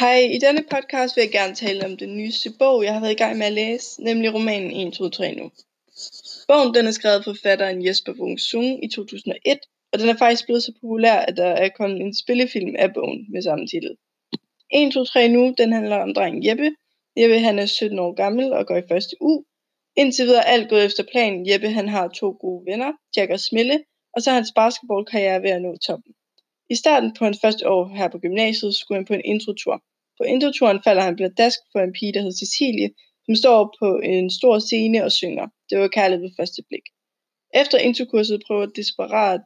Hej, i denne podcast vil jeg gerne tale om den nyeste bog, jeg har været i gang med at læse, nemlig romanen 1, 2, 3 nu. Bogen den er skrevet af forfatteren Jesper Wung Sung i 2001, og den er faktisk blevet så populær, at der er kommet en spillefilm af bogen med samme titel. 1, 2, 3 nu, den handler om drengen Jeppe. Jeppe han er 17 år gammel og går i første U. Indtil videre alt gået efter planen. Jeppe han har to gode venner, Jack og Smille, og så er hans basketballkarriere ved at nå toppen. I starten på hans første år her på gymnasiet skulle han på en introtur. På introturen falder han pladask for en pige, der hedder Cecilie, som står på en stor scene og synger. Det var kærlighed ved første blik. Efter introkurset prøver, desperat,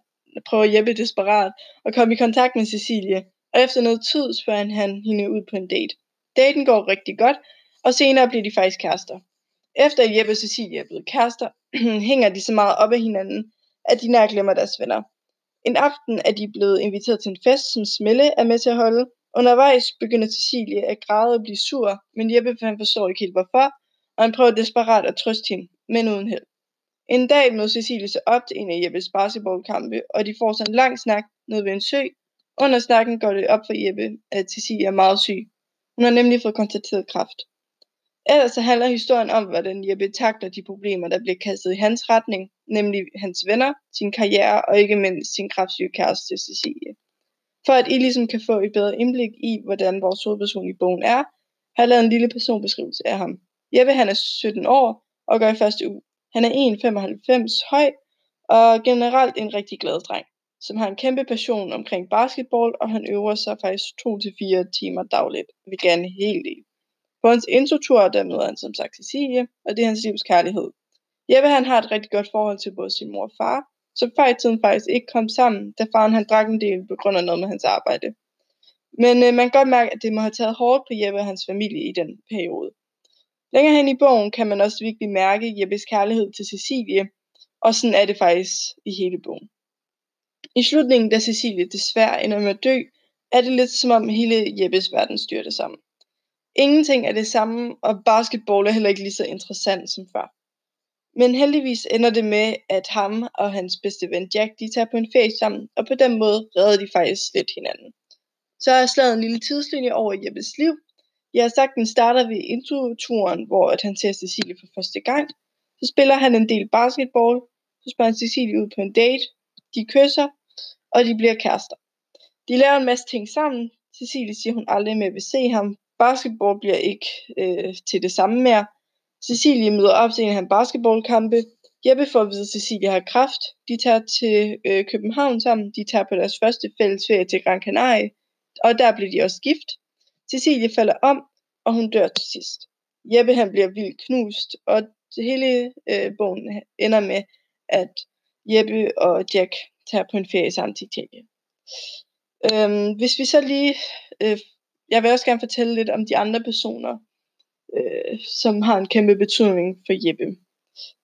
prøver Jeppe desperat at komme i kontakt med Cecilie, og efter noget tid spørger han hende ud på en date. Daten går rigtig godt, og senere bliver de faktisk kærester. Efter Jeppe og Cecilie er blevet kærester, hænger de så meget op af hinanden, at de nær glemmer deres venner. En aften er de blevet inviteret til en fest, som Smille er med til at holde. Undervejs begynder Cecilie at græde og blive sur, men Jeppe han forstår ikke helt hvorfor, og han prøver desperat at trøste hende, men uden held. En dag møder Cecilie sig op til en af Jeppes basketballkampe, og de får så en lang snak ned ved en sø. Under snakken går det op for Jeppe, at Cecilie er meget syg. Hun har nemlig fået konstateret kræft. Ellers så handler historien om, hvordan Jeppe takler de problemer, der bliver kastet i hans retning, nemlig hans venner, sin karriere og ikke mindst sin kraftsyge kæreste Cecilie. For at I ligesom kan få et bedre indblik i, hvordan vores hovedperson i bogen er, har jeg lavet en lille personbeskrivelse af ham. Jeppe han er 17 år og går i første uge. Han er 1,95 høj og generelt en rigtig glad dreng, som har en kæmpe passion omkring basketball, og han øver sig faktisk 2-4 timer dagligt, vil gerne helt del. På hans introtur, der møder han som sagt Cecilie, og det er hans livs kærlighed. Jeppe han har et rigtig godt forhold til både sin mor og far, som før i tiden faktisk ikke kom sammen, da faren han drak en del på grund af noget med hans arbejde. Men øh, man kan godt mærke, at det må have taget hårdt på Jeppe og hans familie i den periode. Længere hen i bogen kan man også virkelig mærke Jeppes kærlighed til Cecilie, og sådan er det faktisk i hele bogen. I slutningen, da Cecilie desværre ender med at dø, er det lidt som om hele Jeppes verden styrter sammen. Ingenting er det samme, og basketball er heller ikke lige så interessant som før. Men heldigvis ender det med, at ham og hans bedste ven Jack, de tager på en ferie sammen, og på den måde redder de faktisk lidt hinanden. Så har jeg slået en lille tidslinje over Jeppes liv. Jeg har sagt, den starter ved introturen, hvor at han ser Cecilie for første gang. Så spiller han en del basketball. Så spørger han Cecilie ud på en date. De kysser, og de bliver kærester. De laver en masse ting sammen. Cecilie siger, hun aldrig mere vil se ham. Basketball bliver ikke øh, til det samme mere. Cecilie møder op til en af hans basketballkampe. Jeppe får at vide, at Cecilie har kraft. De tager til øh, København sammen. De tager på deres første fælles ferie til Gran Canaria. Og der bliver de også gift. Cecilie falder om, og hun dør til sidst. Jeppe han bliver vildt knust, og det hele øh, bogen ender med, at Jeppe og Jack tager på en ferie sammen til Italien. Øhm, hvis vi så lige, øh, jeg vil også gerne fortælle lidt om de andre personer, øh, som har en kæmpe betydning for Jeppe.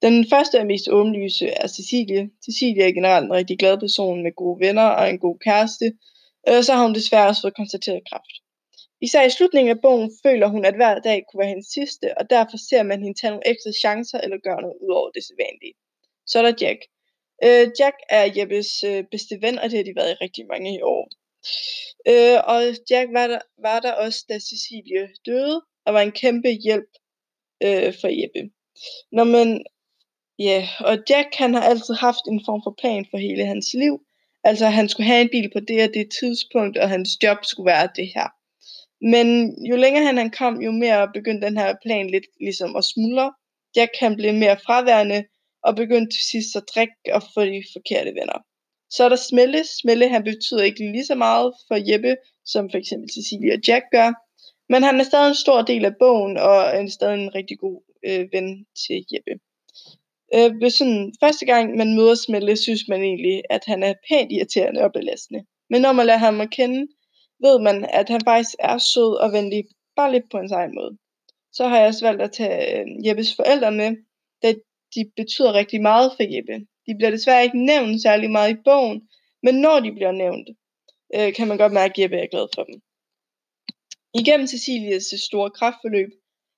Den første og mest åbenlyse er Cecilie. Cecilie er generelt en rigtig glad person med gode venner og en god kæreste, og så har hun desværre også fået konstateret kræft. Især i slutningen af bogen føler hun, at hver dag kunne være hendes sidste, og derfor ser man hende tage nogle ekstra chancer eller gøre noget ud over det sædvanlige. Så er der Jack. Øh, Jack er Jeppes øh, bedste ven, og det har de været i rigtig mange år. Øh, og Jack var der, var der også, da Cecilie døde, og var en kæmpe hjælp øh, for Jeppe. Når man, ja, og Jack han har altid haft en form for plan for hele hans liv. Altså han skulle have en bil på det og det tidspunkt, og hans job skulle være det her. Men jo længere han, han kom, jo mere begyndte den her plan lidt ligesom at smuldre. Jack han blev mere fraværende, og begyndte til sidst at drikke og få de forkerte venner. Så er der Smelle. Smelle han betyder ikke lige så meget for Jeppe, som for eksempel Cecilia og Jack gør. Men han er stadig en stor del af bogen, og er stadig en rigtig god øh, ven til Jeppe. Øh, hvis sådan, første gang man møder Smelle, synes man egentlig, at han er pænt irriterende og belastende. Men når man lader ham at kende, ved man, at han faktisk er sød og venlig, bare lidt på en egen måde. Så har jeg også valgt at tage øh, Jeppes forældre med, da de betyder rigtig meget for Jeppe. De bliver desværre ikke nævnt særlig meget i bogen, men når de bliver nævnt, øh, kan man godt mærke, at Jeppe er glad for dem. Igennem Cecilies store kraftforløb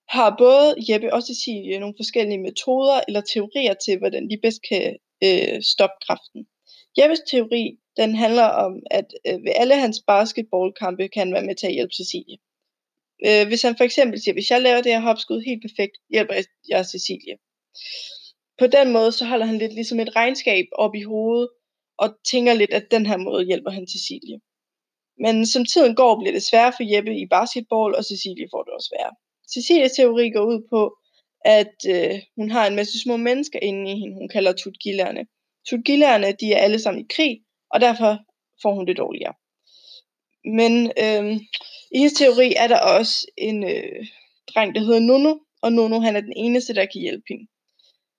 har både Jeppe og Cecilie nogle forskellige metoder eller teorier til, hvordan de bedst kan øh, stoppe kraften. Jeppes teori den handler om, at øh, ved alle hans basketballkampe kan han være med til at hjælpe Cecilie. Øh, hvis han for eksempel siger, hvis jeg laver det her hopskud helt perfekt, hjælper jeg Cecilie. På den måde, så holder han lidt ligesom et regnskab op i hovedet, og tænker lidt, at den her måde hjælper han Cecilie. Men som tiden går, bliver det sværere for Jeppe i basketball, og Cecilie får det også sværere. Cecilies teori går ud på, at øh, hun har en masse små mennesker inde i hende, hun kalder tutgillerne. Tutgillerne, de er alle sammen i krig, og derfor får hun det dårligere. Men øh, i hendes teori er der også en øh, dreng, der hedder Nuno, og Nuno han er den eneste, der kan hjælpe hende.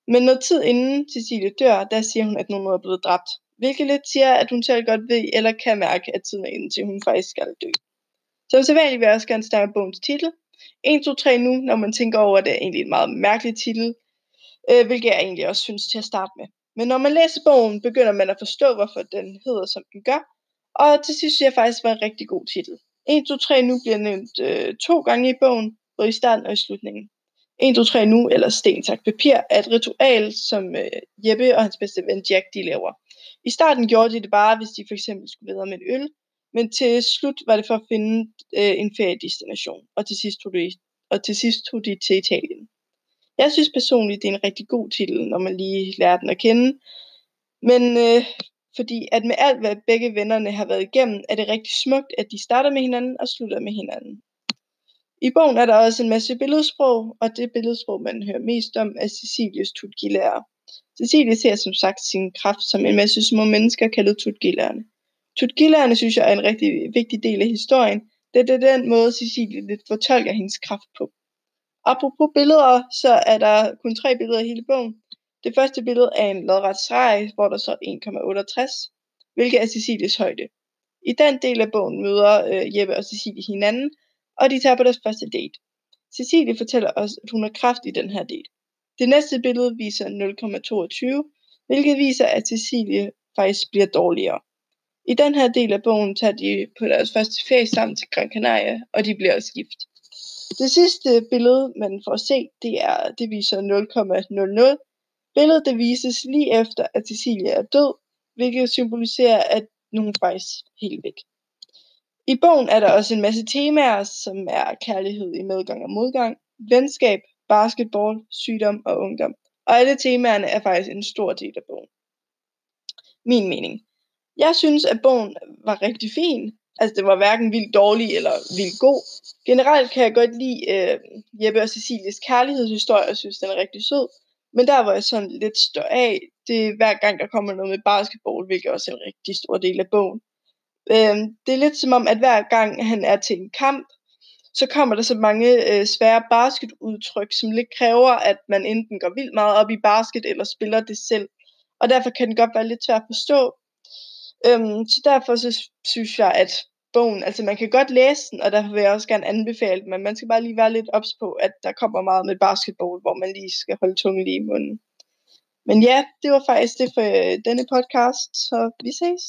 Men noget tid inden Cecilie dør, der siger hun, at Nuno er blevet dræbt. Hvilket lidt siger, at hun selv godt ved eller kan mærke, at tiden er inde til, hun faktisk skal dø. Som sædvanligt vil jeg også gerne starte bogens titel. 1, 2, 3 nu, når man tænker over, at det er egentlig en meget mærkelig titel, øh, hvilket jeg egentlig også synes til at starte med. Men når man læser bogen, begynder man at forstå, hvorfor den hedder, som den gør, og til sidst synes jeg faktisk, var en rigtig god titel. 1, 2, 3 nu bliver nævnt øh, to gange i bogen, både i starten og i slutningen. 1, 2, 3 nu, eller sten, tak, papir, er et ritual, som øh, Jeppe og hans bedste ven Jack, de laver. I starten gjorde de det bare, hvis de for eksempel skulle videre med en øl, men til slut var det for at finde øh, en feriedestination, og til, sidst tog de, og til sidst tog de til Italien. Jeg synes personligt, det er en rigtig god titel, når man lige lærer den at kende. Men øh, fordi at med alt, hvad begge vennerne har været igennem, er det rigtig smukt, at de starter med hinanden og slutter med hinanden. I bogen er der også en masse billedsprog, og det billedsprog, man hører mest om, er Cecilies tutgilærer. Cecilie ser som sagt sin kraft som en masse små mennesker kaldet tutgillerne. Tutgillerne synes jeg er en rigtig vigtig del af historien, da det er den måde Cecilie lidt fortolker hendes kraft på. Apropos billeder, så er der kun tre billeder i hele bogen. Det første billede er en lodret streg, hvor der står 1,68, hvilket er Cecilies højde. I den del af bogen møder øh, Jeppe og Cecilie hinanden, og de tager på deres første date. Cecilie fortæller os, at hun har kraft i den her date. Det næste billede viser 0,22, hvilket viser, at Cecilie faktisk bliver dårligere. I den her del af bogen tager de på deres første ferie sammen til Gran Canaria, og de bliver også gift. Det sidste billede, man får se, det, er, det viser 0,00. Billedet det vises lige efter, at Cecilia er død, hvilket symboliserer, at nogen faktisk helt væk. I bogen er der også en masse temaer, som er kærlighed i medgang og modgang, venskab, basketball, sygdom og ungdom. Og alle temaerne er faktisk en stor del af bogen. Min mening. Jeg synes, at bogen var rigtig fin. Altså, det var hverken vildt dårlig eller vildt god. Generelt kan jeg godt lide øh, Jeppe og Cecilies kærlighedshistorie, og synes, den er rigtig sød. Men der, hvor jeg sådan lidt står af, det er hver gang, der kommer noget med basketball, hvilket også er en rigtig stor del af bogen. Øh, det er lidt som om, at hver gang han er til en kamp, så kommer der så mange øh, svære basketudtryk, som lidt kræver, at man enten går vildt meget op i basket, eller spiller det selv. Og derfor kan den godt være lidt svært at forstå. Øhm, så derfor så synes jeg, at bogen, altså man kan godt læse den, og derfor vil jeg også gerne anbefale den, men man skal bare lige være lidt ops på, at der kommer meget med basketball, hvor man lige skal holde tungen lige i munden. Men ja, det var faktisk det for øh, denne podcast, så vi ses.